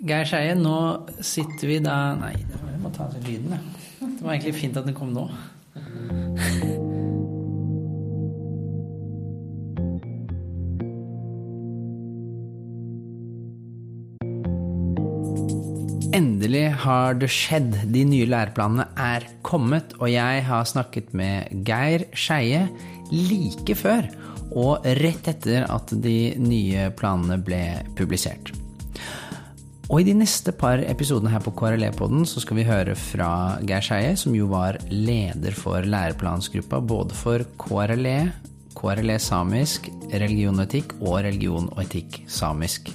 Geir Skeie, nå sitter vi da Nei, jeg må ta av lyden, jeg. Det var egentlig fint at den kom nå. Endelig har det skjedd. De nye læreplanene er kommet, og jeg har snakket med Geir Skeie like før og rett etter at de nye planene ble publisert. Og i de neste par episodene her på KRLE-podden så skal vi høre fra Geir Skeie, som jo var leder for læreplansgruppa både for KRLE, KRLE samisk, religion og etikk og religion og etikk samisk.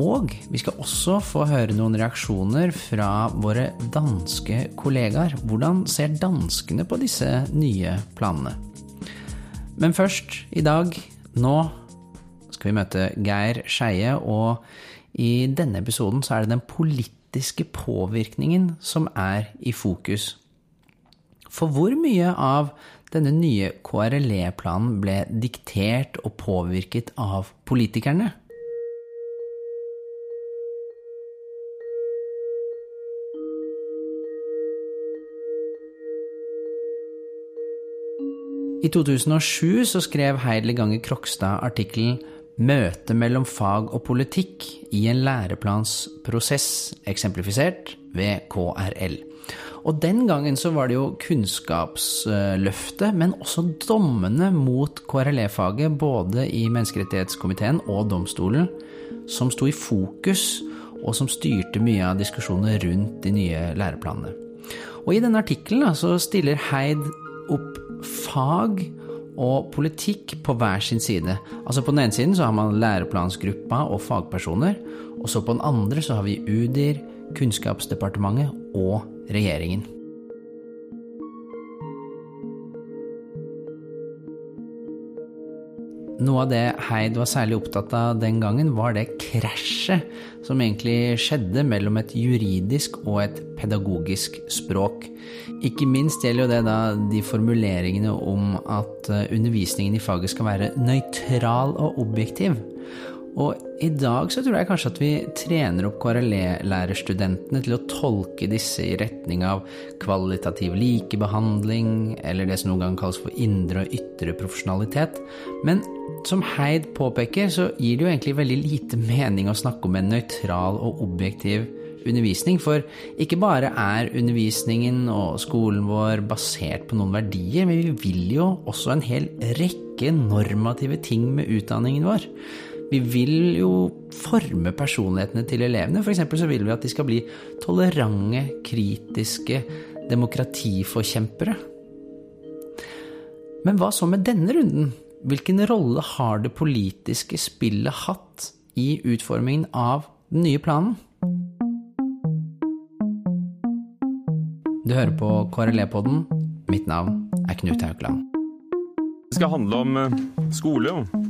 Og vi skal også få høre noen reaksjoner fra våre danske kollegaer. Hvordan ser danskene på disse nye planene? Men først, i dag, nå skal vi møte Geir Skeie, og i denne episoden så er det den politiske påvirkningen som er i fokus. For hvor mye av denne nye KRLE-planen ble diktert og påvirket av politikerne? I 2007 så skrev Heidel Gange Krokstad artikkelen 'Møte mellom fag og politikk i en læreplansprosess', eksemplifisert ved KRL. Og den gangen så var det jo Kunnskapsløftet, men også dommene mot KRLE-faget, både i Menneskerettighetskomiteen og domstolen, som sto i fokus, og som styrte mye av diskusjonene rundt de nye læreplanene. Og i denne artikkelen så stiller Heid opp fag og politikk på hver sin side. Altså På den ene siden så har man læreplansgruppa og fagpersoner, og så på den andre så har vi UDIR, Kunnskapsdepartementet og regjeringen. Noe av det Heid var særlig opptatt av den gangen, var det krasjet som egentlig skjedde mellom et juridisk og et pedagogisk språk. Ikke minst gjelder jo det da de formuleringene om at eh, undervisningen i faget skal være nøytral og objektiv. Og i dag så tror jeg kanskje at vi trener opp KRLE-lærerstudentene til å tolke disse i retning av kvalitativ likebehandling, eller det som noen ganger kalles for indre og ytre profesjonalitet. Men som Heid påpeker, så gir det jo egentlig veldig lite mening å snakke om en nøytral og objektiv undervisning. For ikke bare er undervisningen og skolen vår basert på noen verdier, men vi vil jo også en hel rekke normative ting med utdanningen vår. Vi vil jo forme personlighetene til elevene. F.eks. så vil vi at de skal bli tolerante, kritiske demokratiforkjempere. Men hva så med denne runden? Hvilken rolle har det politiske spillet hatt i utformingen av den nye planen? Du hører på KRLE-podden. Mitt navn er Knut Haukeland. Det skal handle om eh, skole, og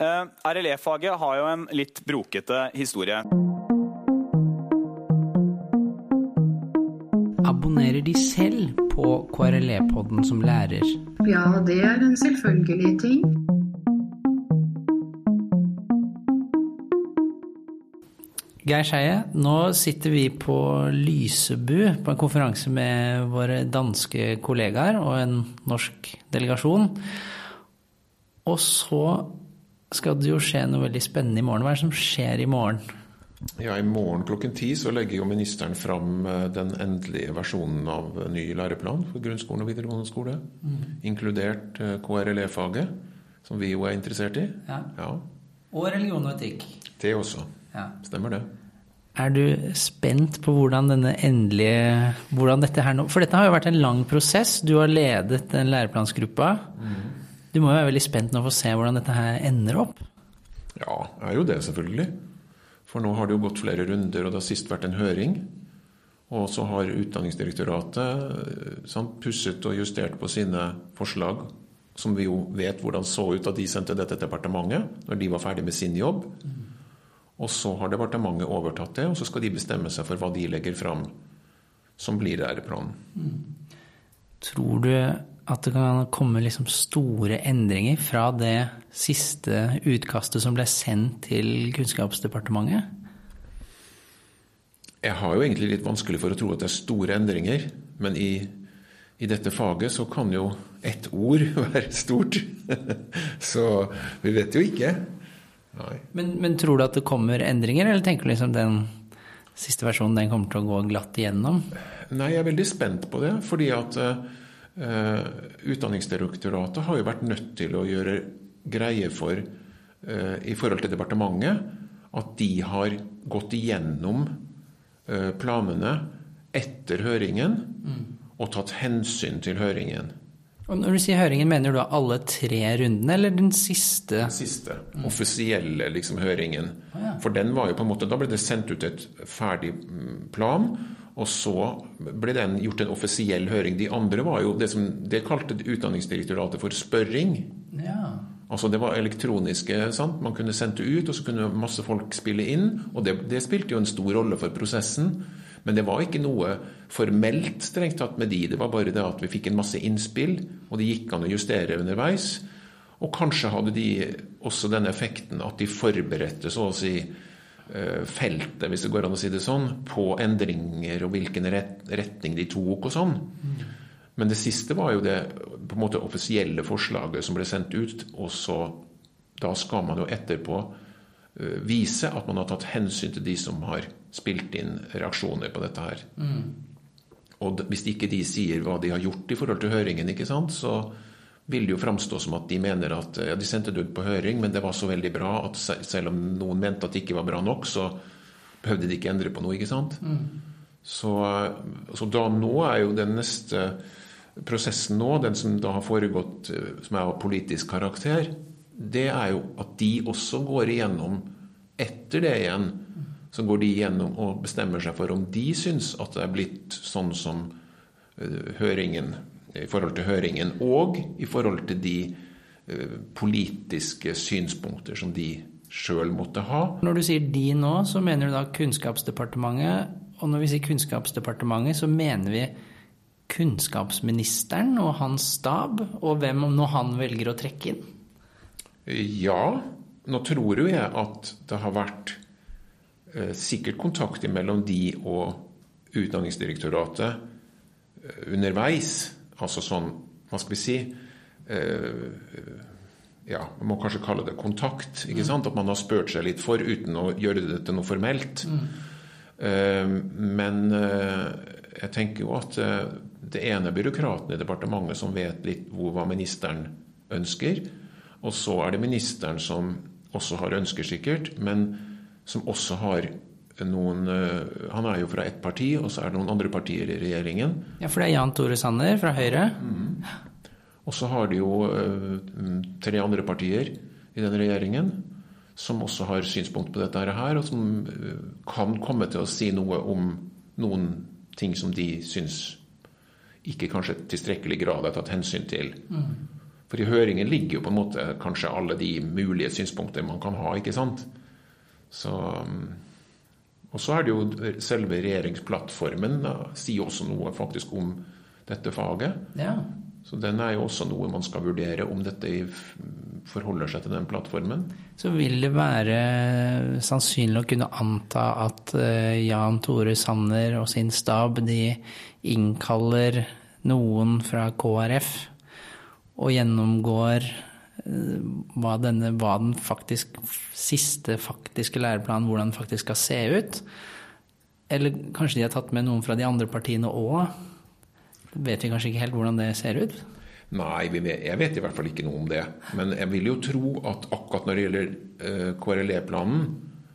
Uh, RLE-faget har jo en litt brokete historie. Abonnerer de selv på KRLE-podden som lærer? Ja, det er en selvfølgelig ting. Geir Skeie, nå sitter vi på Lysebu på en konferanse med våre danske kollegaer og en norsk delegasjon. Og så skal det jo skje noe veldig spennende i morgen. Hva er det som skjer i morgen? Ja, I morgen klokken ti så legger jo ministeren fram den endelige versjonen av ny læreplan for grunnskolen og videregående skole. Mm. Inkludert KRLE-faget, som vi jo er interessert i. Ja. ja. Og religion og etikk. Det også. Ja. Stemmer det. Er du spent på hvordan denne endelige hvordan dette her nå, For dette har jo vært en lang prosess. Du har ledet den læreplansgruppa. Mm. Du må jo være veldig spent nå for å se hvordan dette her ender opp? Ja, jeg er jo det, selvfølgelig. For nå har det jo gått flere runder, og det har sist vært en høring. Og så har Utdanningsdirektoratet sant, pusset og justert på sine forslag, som vi jo vet hvordan så ut da de sendte dette til departementet, når de var ferdig med sin jobb. Og så har departementet overtatt det, og så skal de bestemme seg for hva de legger fram som blir læreplanen. Tror du at det kan komme liksom store endringer fra det siste utkastet som ble sendt til Kunnskapsdepartementet? Jeg har jo egentlig litt vanskelig for å tro at det er store endringer, men i, i dette faget så kan jo ett ord være stort. så vi vet jo ikke. Men, men, tror du at det kommer endringer, eller tenker du liksom den siste versjonen den kommer til å gå glatt igjennom? Nei, jeg er veldig spent på det. fordi at uh, Utdanningsdirektoratet har jo vært nødt til å gjøre greie for, uh, i forhold til departementet, at de har gått igjennom uh, planene etter høringen mm. og tatt hensyn til høringen. Og Når du sier høringen, mener du alle tre rundene, eller den siste? Den siste. Mm. Offisielle liksom, høringen. Ja. For den var jo på en måte, Da ble det sendt ut et ferdig mm, plan, og så ble den gjort en offisiell høring. De andre var jo det som det kalte Utdanningsdirektoratet for spørring. Ja. Altså Det var elektroniske. sant? Man kunne sendt det ut, og så kunne masse folk spille inn. Og det, det spilte jo en stor rolle for prosessen. Men det var ikke noe formelt strengt tatt med de. Det var bare det at vi fikk en masse innspill, og det gikk an å justere underveis. Og kanskje hadde de også den effekten at de forberedte så å si feltet, hvis det går an å si det sånn, på endringer og hvilken retning de tok og sånn. Men det siste var jo det på en måte offisielle forslaget som ble sendt ut. Og så da skal man jo etterpå eh, vise at man har tatt hensyn til de som har spilt inn reaksjoner på dette her. Mm. Og hvis ikke de sier hva de har gjort i forhold til høringen, ikke sant, så vil det jo framstå som at de mener at ja, de sendte det ut på høring, men det var så veldig bra at selv om noen mente at det ikke var bra nok, så behøvde de ikke endre på noe. ikke sant? Mm. Så, så, da nå er jo den neste prosessen nå, den som da har foregått som er av politisk karakter, det er jo at de også går igjennom etter det igjen så går de igjennom og bestemmer seg for om de syns at det er blitt sånn som uh, høringen i forhold til høringen, og i forhold til de uh, politiske synspunkter som de sjøl måtte ha. Når du sier de nå, så mener du da Kunnskapsdepartementet. Og når vi sier Kunnskapsdepartementet, så mener vi kunnskapsministeren og hans stab, og hvem nå han velger å trekke inn? Ja, nå tror jo jeg at det har vært Eh, sikkert kontakt mellom de og Utdanningsdirektoratet eh, underveis. Altså sånn, hva skal vi si eh, ja, Man må kanskje kalle det kontakt. ikke sant? At man har spurt seg litt for uten å gjøre det til noe formelt. Mm. Men jeg tenker jo at det ene er byråkraten i departementet som vet litt hvor hva ministeren ønsker. Og så er det ministeren som også har ønsker, sikkert. men som også har noen eh, Han er jo fra ett parti, og så er det noen andre partier i regjeringen. Ja, for det er Jan Tore Sanner fra Høyre? Mm. Og så har de jo uh, tre andre partier i den regjeringen som også har synspunkt på dette her, og som uh, kan komme til å si noe om noen ting som de syns ikke kanskje tilstrekkelig grad er tatt hensyn til. Mm. For i høringen ligger jo på en måte kanskje alle de mulige synspunkter man kan ha. ikke sant? Så, um, og så er det jo selve regjeringsplattformen da, sier også noe faktisk om dette faget. Ja. Så den er jo også noe man skal vurdere, om dette forholder seg til den plattformen. Så vil det være sannsynlig å kunne anta at eh, Jan Tore Sanner og sin stab de innkaller noen fra KrF og gjennomgår hva, denne, hva den faktisk, siste faktiske læreplanen, hvordan den faktisk skal se ut. Eller kanskje de har tatt med noen fra de andre partiene òg? Vet vi kanskje ikke helt hvordan det ser ut? Nei, jeg vet i hvert fall ikke noe om det. Men jeg vil jo tro at akkurat når det gjelder uh, KRLE-planen,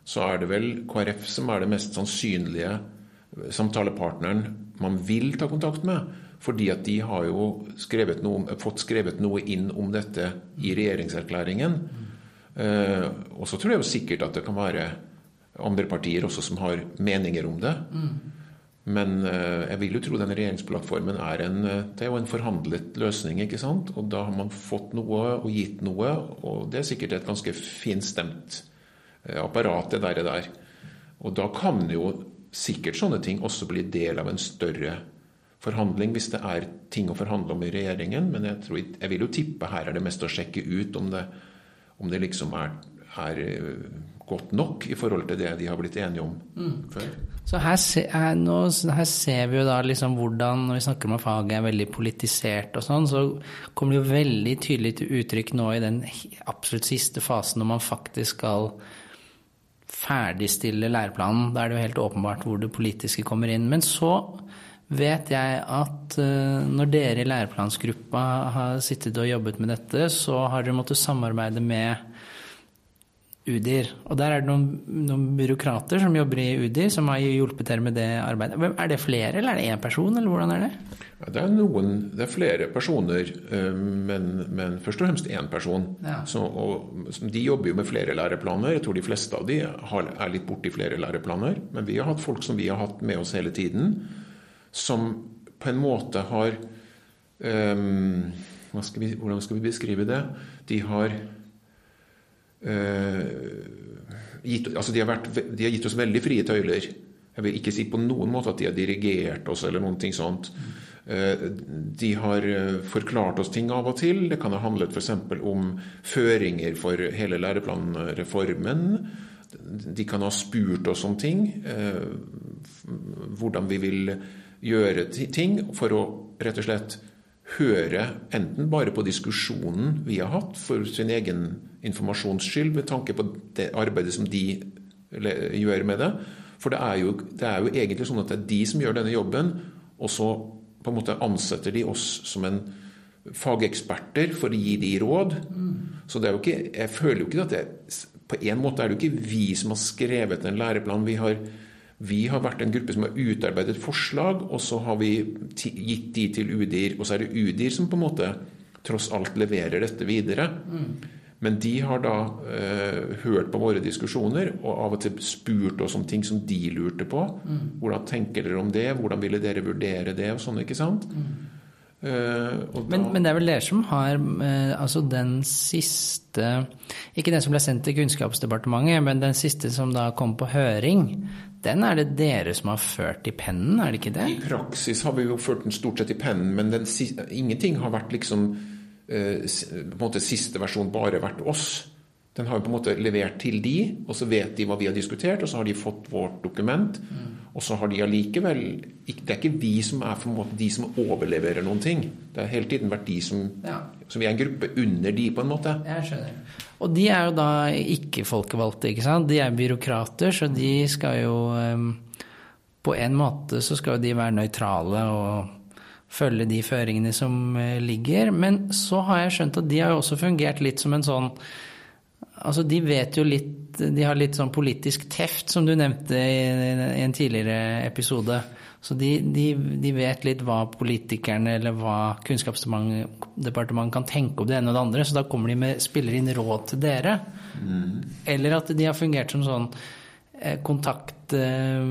så er det vel KrF som er det mest sannsynlige samtalepartneren man vil ta kontakt med. Fordi at de har jo skrevet noe, fått skrevet noe inn om dette i regjeringserklæringen. Eh, og så tror jeg jo sikkert at det kan være andre partier også som har meninger om det. Men eh, jeg vil jo tro den regjeringsplattformen er en, eh, det er jo en forhandlet løsning. ikke sant? Og da har man fått noe og gitt noe, og det er sikkert et ganske finstemt eh, apparat, det der. Og da kan jo sikkert sånne ting også bli del av en større forhandling, hvis det er ting å forhandle om i regjeringen. Men jeg, tror, jeg vil jo tippe her er det mest å sjekke ut om det, om det liksom er, er godt nok i forhold til det de har blitt enige om mm. før. Så her, her, nå, her, ser vi jo da liksom hvordan, når vi snakker om at faget er veldig politisert og sånn, så kommer det jo veldig tydelig til uttrykk nå i den absolutt siste fasen når man faktisk skal ferdigstille læreplanen. Da er det jo helt åpenbart hvor det politiske kommer inn. Men så vet jeg at uh, når dere i læreplansgruppa har sittet og jobbet med dette, så har dere måttet samarbeide med UDIR. Og der er det noen, noen, byråkrater som jobber i UDIR, som har hjulpet dere med det arbeidet. Er det flere, eller er det én person, eller hvordan er det? Ja, det er noen, det er flere personer, eh, men, men først og fremst én person. Ja. Så, og, de jobber jo med flere læreplaner. Jeg tror de fleste av de har, er litt borti flere læreplaner. Men vi har hatt folk som vi har hatt med oss hele tiden, som på en måte har um, skal vi, Hvordan skal vi beskrive det? De har Uh, gitt, altså de, har vært, de, har gitt oss veldig frie tøyler. Jeg vil ikke si på noen måte at de har dirigert oss eller noen ting sånt. Uh, de har eh, forklart oss ting av og til. Det kan ha handlet f.eks. om føringer for hele læreplanreformen. De kan ha spurt oss om ting. Hvordan vi vil gjøre ting for å rett og slett høre enten bare på diskusjonen vi har hatt for sin egen informasjons skyld, med tanke på det arbeidet som de gjør med det. For det er, jo, det er jo egentlig sånn at det er de som gjør denne jobben, og så på en måte ansetter de oss som en fageksperter for å gi de råd. Mm. Så det er jo ikke, jeg føler jo ikke at det På en måte er det jo ikke vi som har skrevet en læreplan. Vi har vi har vært en gruppe som har utarbeidet forslag, og så har vi gitt de til UDIR. Og så er det UDIR som på en måte tross alt leverer dette videre. Mm. Men de har da eh, hørt på våre diskusjoner og av og til spurt oss om ting som de lurte på. Mm. Hvordan tenker dere om det? Hvordan ville dere vurdere det? og sånn, ikke sant? Mm. Uh, men, men, det er vel dere som har uh, altså den siste Ikke den som ble sendt til Kunnskapsdepartementet, men den siste som da kom på høring den er det dere som har ført i pennen, er det ikke det? I praksis har vi jo ført den stort sett i pennen, men den, ingenting har vært liksom eh, på en måte siste versjon bare vært oss. Den har jo på en måte levert til de, og så vet de hva vi har diskutert, og så har de fått vårt dokument. Mm. Og så har de allikevel Det er ikke vi som er for en måte de som overleverer noen ting. Det har hele tiden vært de som ja. Vi er en gruppe under de, på en måte. Jeg skjønner. Og de er jo da ikke folkevalgte, ikke sant. De er byråkrater, så de skal jo ehm, På en måte så skal jo de være nøytrale og følge de føringene som eh, ligger. Men så har jeg skjønt at de har jo også fungert litt som en sånn Altså, de vet jo litt De har litt sånn politisk teft, som du nevnte i en tidligere episode. Så de, de, de, vet litt hva politikerne eller hva Kunnskapsdepartementet kan tenke om det ene og det andre, så da kommer de med, spiller inn råd til dere. Mm. Eller at de har fungert som sånn eh, kontakt eh,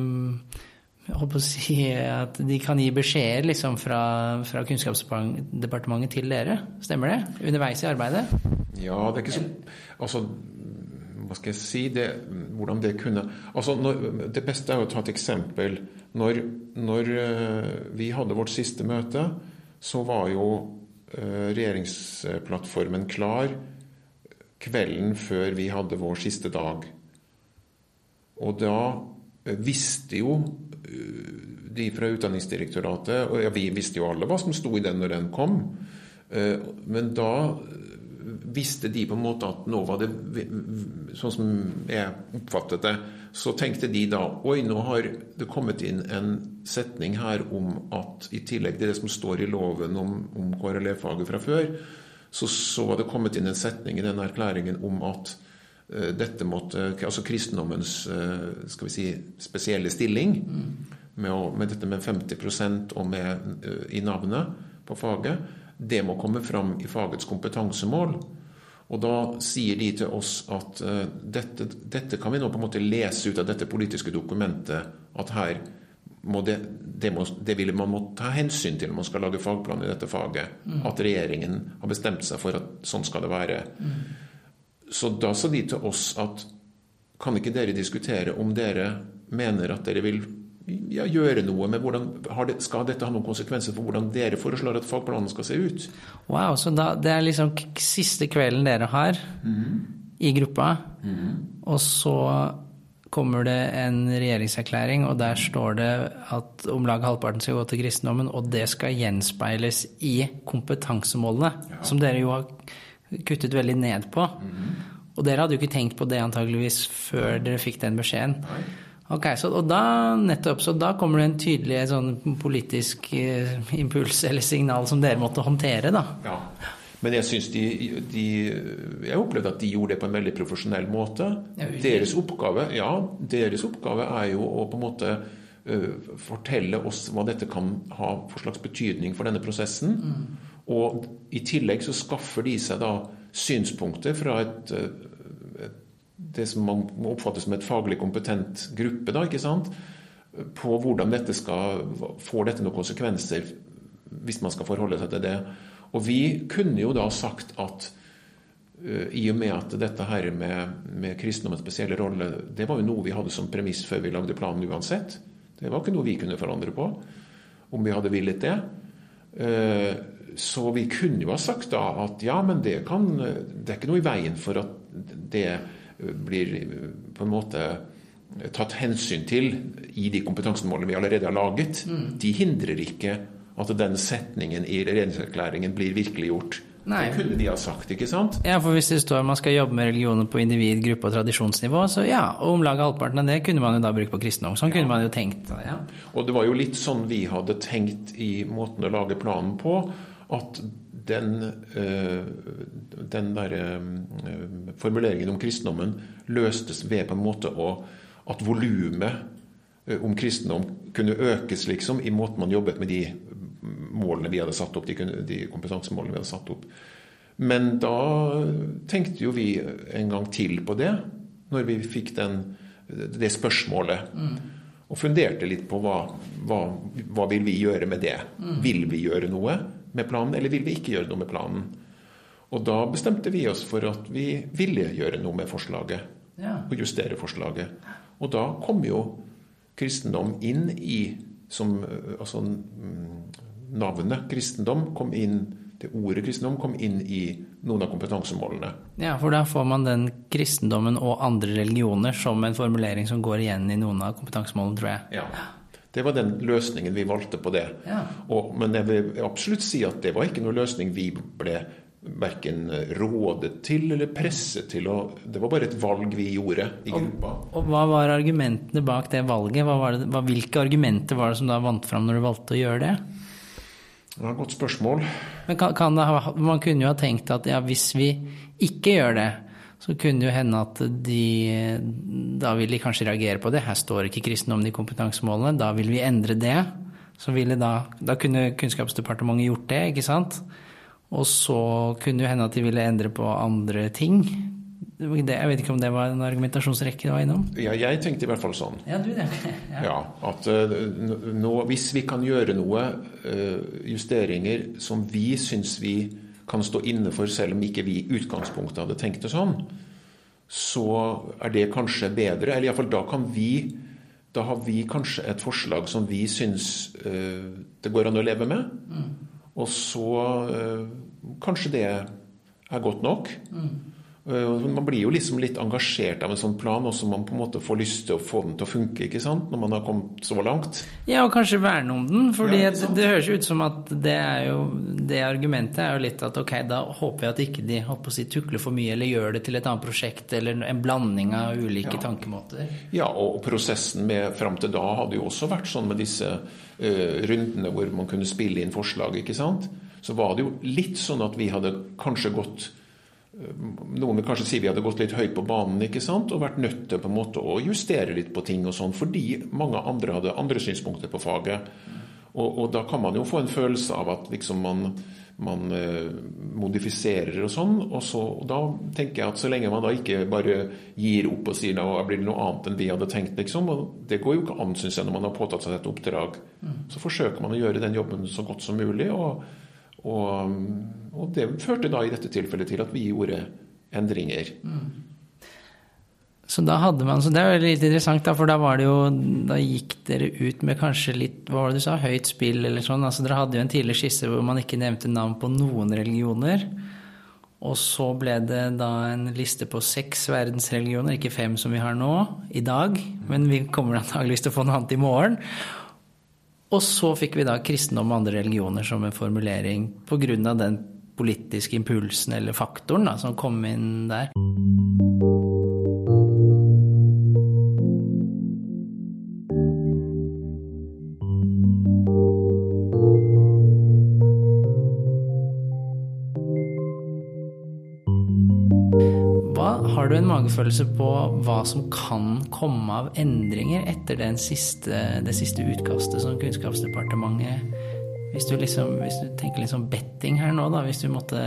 jeg håper å si at de kan gi beskjeder liksom fra, fra, Kunnskapsdepartementet til dere. Stemmer det? Underveis i arbeidet? Ja, det er ikke så Altså, hva skal jeg si det, Hvordan det kunne altså, når, Det beste er å ta et eksempel. Når, når uh, vi hadde vårt siste møte, så var jo uh, regjeringsplattformen klar kvelden før vi hadde vår siste dag. Og da uh, visste jo de fra Utdanningsdirektoratet Og ja, vi visste jo alle hva som sto i den når den kom. Men da visste de på en måte at nå var det Sånn som jeg oppfattet det, så tenkte de da Oi, nå har det kommet inn en setning her om at i tillegg til det som står i loven om, om KRLE-faget fra før, så, så var det kommet inn en setning i den erklæringen om at dette måtte Altså kristendommens uh, skal vi si, spesielle stilling med, å, med, dette med 50% og med, uh, i navnet på faget det må komme fram i fagets kompetansemål. Og da sier de til oss at uh, dette, dette, kan vi nå på en måte lese ut av dette politiske dokumentet, at her må det, det, må, det vil man må ta hensyn til når man skal lage fagplan i dette faget. Mm. At regjeringen har bestemt seg for at sånn skal det være. Mm. Så da sa de til oss at kan ikke dere diskutere om dere mener at dere vil ja, gjøre noe med hvordan det, Skal dette ha noen konsekvenser for hvordan dere foreslår at fagplanen skal se ut? Wow, så da, det er liksom siste kvelden dere har mm. i gruppa, mm. og så kommer det en regjeringserklæring, og der står det at om lag halvparten skal gå til kristendommen, og det skal gjenspeiles i kompetansemålene, ja. som dere jo har kuttet veldig ned på. Mm. Og dere hadde jo ikke tenkt på det antageligvis før dere fikk den beskjeden. Ok, så, og da, nettopp, så da kommer det en tydelig sånn politisk eh, impuls eller signal som dere måtte håndtere, da. Ja. Men jeg syns de, de, Jeg opplevde at de gjorde det på en veldig profesjonell måte. Deres oppgave ja, deres oppgave er jo å på en måte uh, fortelle oss hva dette kan ha for slags betydning for denne prosessen. Mm. Og i tillegg så skaffer de seg da synspunkter fra et et, det som man må oppfatte som et faglig kompetent gruppe, da, ikke sant? på hvordan dette skal Får dette noen konsekvenser hvis man skal forholde seg til det? Og vi kunne jo da sagt at uh, i og med at dette her med, med kristendommens spesielle rolle, det var jo noe vi hadde som premiss før vi lagde planen uansett. Det var ikke noe vi kunne forandre på, om vi hadde villet det. Så vi kunne jo ha sagt da at ja, men det, kan, det er ikke noe i veien for at det blir på en måte tatt hensyn til i de kompetansemålene vi allerede har laget. Mm. De hindrer ikke at den setningen i regjeringserklæringen blir virkeliggjort. Nei. Det kunne de ha sagt, ikke sant? Ja, for hvis det står man skal jobbe med religioner på individ-, gruppe- og tradisjonsnivå, så ja, og om lag halvparten av det kunne man jo da bruke på kristendom. Sånn ja. kunne man jo tenkt. Ja. Og det var jo litt sånn vi hadde tenkt i måten å lage planen på, at den, eh, den der eh, formuleringen om kristendommen løstes ved på en måte å, at volumet eh, om kristendom kunne økes, liksom, i måten man jobbet med de målene vi hadde satt opp, de, de kompetansemålene vi hadde satt opp. Men da tenkte jo vi en gang til på det, når vi fikk den, det spørsmålet. Mm. Og funderte litt på hva, hva, hva vil vi gjøre med det. Mm. Vil vi gjøre noe? Med planen, eller vil vi ikke gjøre noe med planen? Og da bestemte vi oss for at vi ville gjøre noe med forslaget. Ja. Og justere forslaget. Og da kom jo kristendom inn i som, Altså navnet kristendom kom inn det ordet kristendom kom inn i noen av kompetansemålene. Ja, for da får man den kristendommen og andre religioner som en formulering som går igjen i noen av kompetansemålene, tror jeg. Ja. Det var den løsningen vi valgte på det. Ja. Og, men jeg vil absolutt si at det var ikke noen løsning vi ble verken rådet til eller presset til. Og det var bare et valg vi gjorde i gruppa. Og, og hva var argumentene bak det valget? Det, hva, hvilke argumenter var det som da vant fram når du valgte å gjøre det? Det var et godt spørsmål. Men kan, kan det, Man kunne jo ha tenkt at ja, hvis vi ikke gjør det, så kunne det jo hende at de Da vil de kanskje reagere på det. Her står ikke kristendommen i kompetansemålene. Da vil vi endre det. Så ville da, da kunne Kunnskapsdepartementet gjort det, ikke sant? Og så kunne det hende at de ville endre på andre ting. Det, jeg vet ikke om det var en argumentasjonsrekke du var innom? Ja, jeg tenkte i hvert fall sånn. Ja, du det. Ja, ja at uh, nå, Hvis vi kan gjøre noe, uh, justeringer, som vi syns vi kan stå inne for, selv om ikke vi i utgangspunktet hadde tenkt det sånn, så er det kanskje bedre. Eller iallfall da kan vi Da har vi kanskje et forslag som vi syns uh, det går an å leve med. Mm. Og så uh, kanskje det er godt nok. Mm. Eh, man blir jo liksom litt engasjert av en sånn plan, og så man på en måte får lyst til å få den til å funke ikke sant? når man har kommet så langt. Ja, og kanskje verne om den. For ja, det høres jo ut som at det jo det argumentet er jo litt at ok, da håper jeg at ikke de holdt på å si, tukler for mye eller gjør det til et annet prosjekt eller en blanding av ulike ja. tankemåter. Ja, og prosessen med fram til da hadde jo også vært sånn med disse uh, rundene hvor man kunne spille inn forslag, ikke sant. Så var det jo litt sånn at vi hadde kanskje gått noen vil kanskje si vi hadde gått litt høyt på banen ikke sant? og vært nødt til på en måte å justere litt på ting og sånn, fordi mange andre hadde andre synspunkter på faget. Og, og, da kan man jo få en følelse av at liksom man man eh, modifiserer og sånn. Og, så, og da tenker jeg at så lenge man da ikke bare gir opp og sier at det blir noe annet enn vi hadde tenkt, liksom, og det går jo ikke an, syns jeg, når man har påtatt seg et oppdrag, mm. så forsøker man å gjøre den jobben så godt som mulig. og, og, og det førte da i dette tilfellet til at vi gjorde endringer. Mm. Så da hadde man, så det er litt interessant, da, for da var det jo Da gikk dere ut med kanskje litt Hva var det du sa? Høyt spill eller sånn? altså Dere hadde jo en tidligere skisse hvor man ikke nevnte navn på noen religioner. Og så ble det da en liste på seks verdensreligioner, ikke fem som vi har nå, i dag. Men vi kommer antakeligvis til å få noe annet i morgen. Og så fikk vi da kristendom og andre religioner som en formulering pga. den politiske impulsen eller faktoren da, som kom inn der. Har du en magefølelse på hva som kan komme av endringer etter siste, det siste utkastet som Kunnskapsdepartementet Hvis du, liksom, hvis du tenker litt sånn betting her nå, da, hvis, du måtte,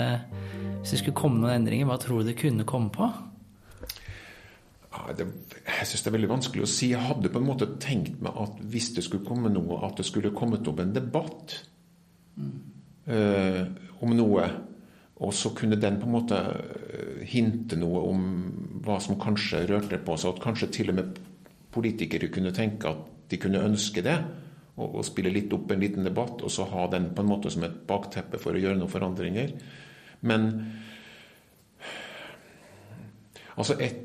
hvis det skulle komme noen endringer, hva tror du det kunne komme på? Det, jeg syns det er veldig vanskelig å si. Jeg hadde på en måte tenkt meg at hvis det skulle komme noe, at det skulle kommet opp en debatt mm. uh, om noe. Og så kunne den på en måte eh, hinte noe om hva som kanskje rørte på seg. At kanskje til og med politikere kunne tenke at de kunne ønske det. Og, og, spille litt opp en liten debatt, og så ha den på en måte som et bakteppe for å gjøre noen forandringer. Men altså et,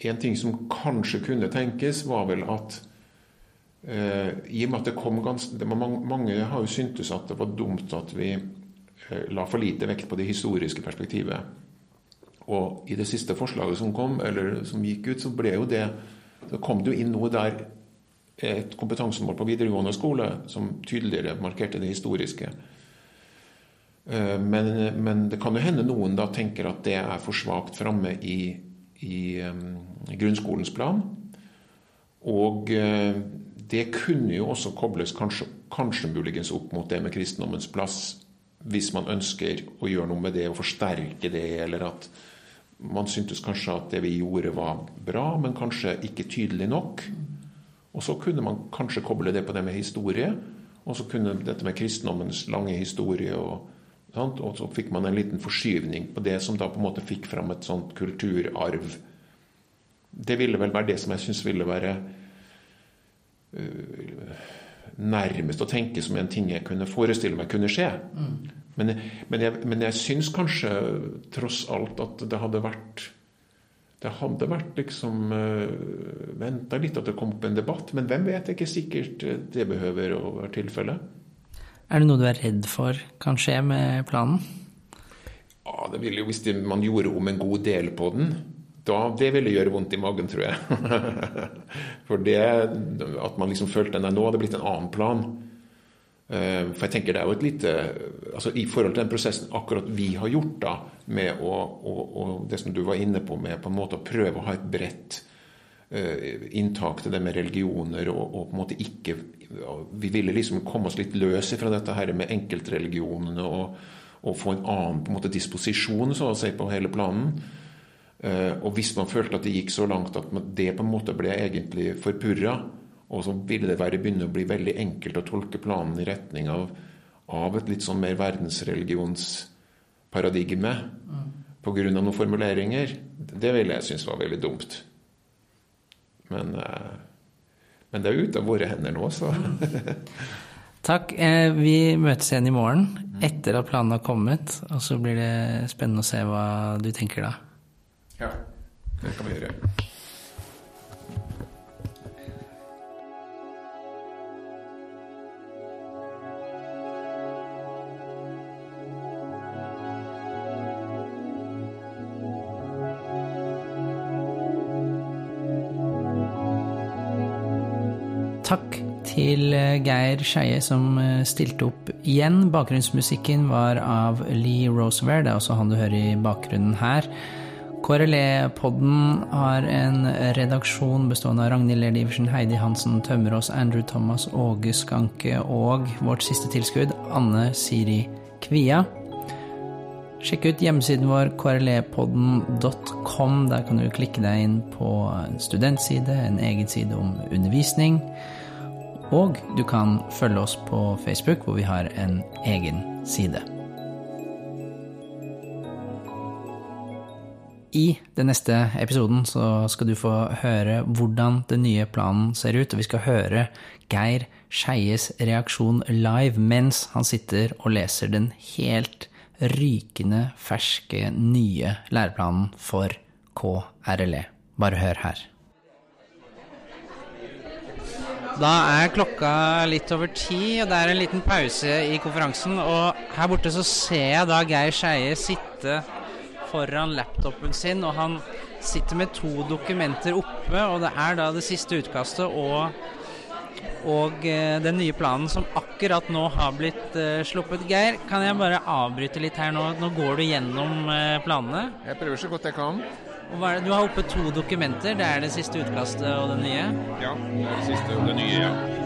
En ting som kanskje kunne tenkes, var vel at eh, i og med at det kom ganske det mange, mange har jo syntes at det var dumt at vi la for lite vekt på det historiske perspektivet. Og i det siste forslaget som kom, eller som gikk ut, så ble jo det Så kom det jo inn noe der, et kompetansemål på videregående skole, som tydeligere markerte det historiske. Eh, men, men, det kan jo hende noen da tenker at det er for svakt framme i, i um, grunnskolens plan. Og uh, det kunne jo også kobles kanskje, kanskje muligens opp mot det med kristendommens plass hvis man ønsker å gjøre noe med det og forsterke det, eller at man syntes kanskje at det vi gjorde var bra, men kanskje ikke tydelig nok. Og så kunne man kanskje koble det på det med historie, og så kunne dette med kristendommens lange historie og, og så fikk man en liten forskyvning på det som da på en måte fikk fram et sånt kulturarv. Det ville vel være det som jeg syns ville være uh, nærmest å tenke som en ting jeg kunne forestille meg kunne skje. Mm. Men, men, jeg, men jeg syns kanskje tross alt at det hadde vært det hadde vært liksom uh, eh, Venta litt at det kom opp en debatt, men hvem vet? Det er ikke sikkert det behøver å være tilfellet. Er det noe du er redd for kan skje med planen? Ja, det ville jo Hvis man gjorde om en god del på den, da, det ville gjøre vondt i magen, tror jeg. For det at man liksom følte at nå hadde det blitt en annen plan. Eh, for jeg tenker det er jo et lite altså I forhold til den prosessen akkurat vi har gjort da, med å, og, og det som du var inne på, med på en måte å prøve å ha et bredt uh, inntak til det med religioner, og, og, på en måte ikke Vi ville liksom komme oss litt løs fra dette her med enkeltreligionene og, og få en annen på en måte disposisjon så å si, på hele planen. Eh, og hvis man følte at det gikk så langt at det på en måte ble egentlig forpurra, og så ville det være begynne å bli veldig enkelt å tolke planen i retning av, av et litt sånn mer verdensreligionsparadigme mm. pga. noen formuleringer, det ville jeg synes var veldig dumt. Men, eh, men det er ute av våre hender nå, så Takk. Eh, vi møtes igjen i morgen etter at planen har kommet. Og så blir det spennende å se hva du tenker da. Ja, det kan vi gjøre. Takk til eh, Geir Skeie som eh, stilte opp igjen. Bakgrunnsmusikken var av Lee Roosevelt, det er også han du hører i bakgrunnen her. KRLE-podden har en redaksjon bestående av Ragnhild Ler Heidi Hansen, Tømmerås, Andrew Thomas, Åge Skanke og vårt siste tilskudd, Anne Siri Kvia. Sjekk ut hjemmesiden vår krlepodden.com. Der kan du klikke deg inn på en studentside, en egen side om undervisning. Og du kan følge oss på Facebook, hvor vi har en egen side. I den neste episoden så skal du få høre hvordan den nye planen ser ut, og vi skal høre Geir Skeies reaksjon live mens han sitter og leser den helt rykende ferske nye læreplanen for KRLE. Bare hør her. Da er klokka litt over ti, og det er en liten pause i konferansen. Og her borte så ser jeg da Geir Skeie sitte foran laptopen sin, og han sitter med to dokumenter oppe, og det er da det siste utkastet og, og eh, den nye planen som akkurat nå har blitt uh, sluppet. Geir, kan jeg bare avbryte litt her nå? Nå går du gjennom uh, planene. Jeg prøver så godt jeg kan. Det? Du har oppe to dokumenter. Det er det siste utkastet og det nye? Ja, det er det siste og det nye, ja.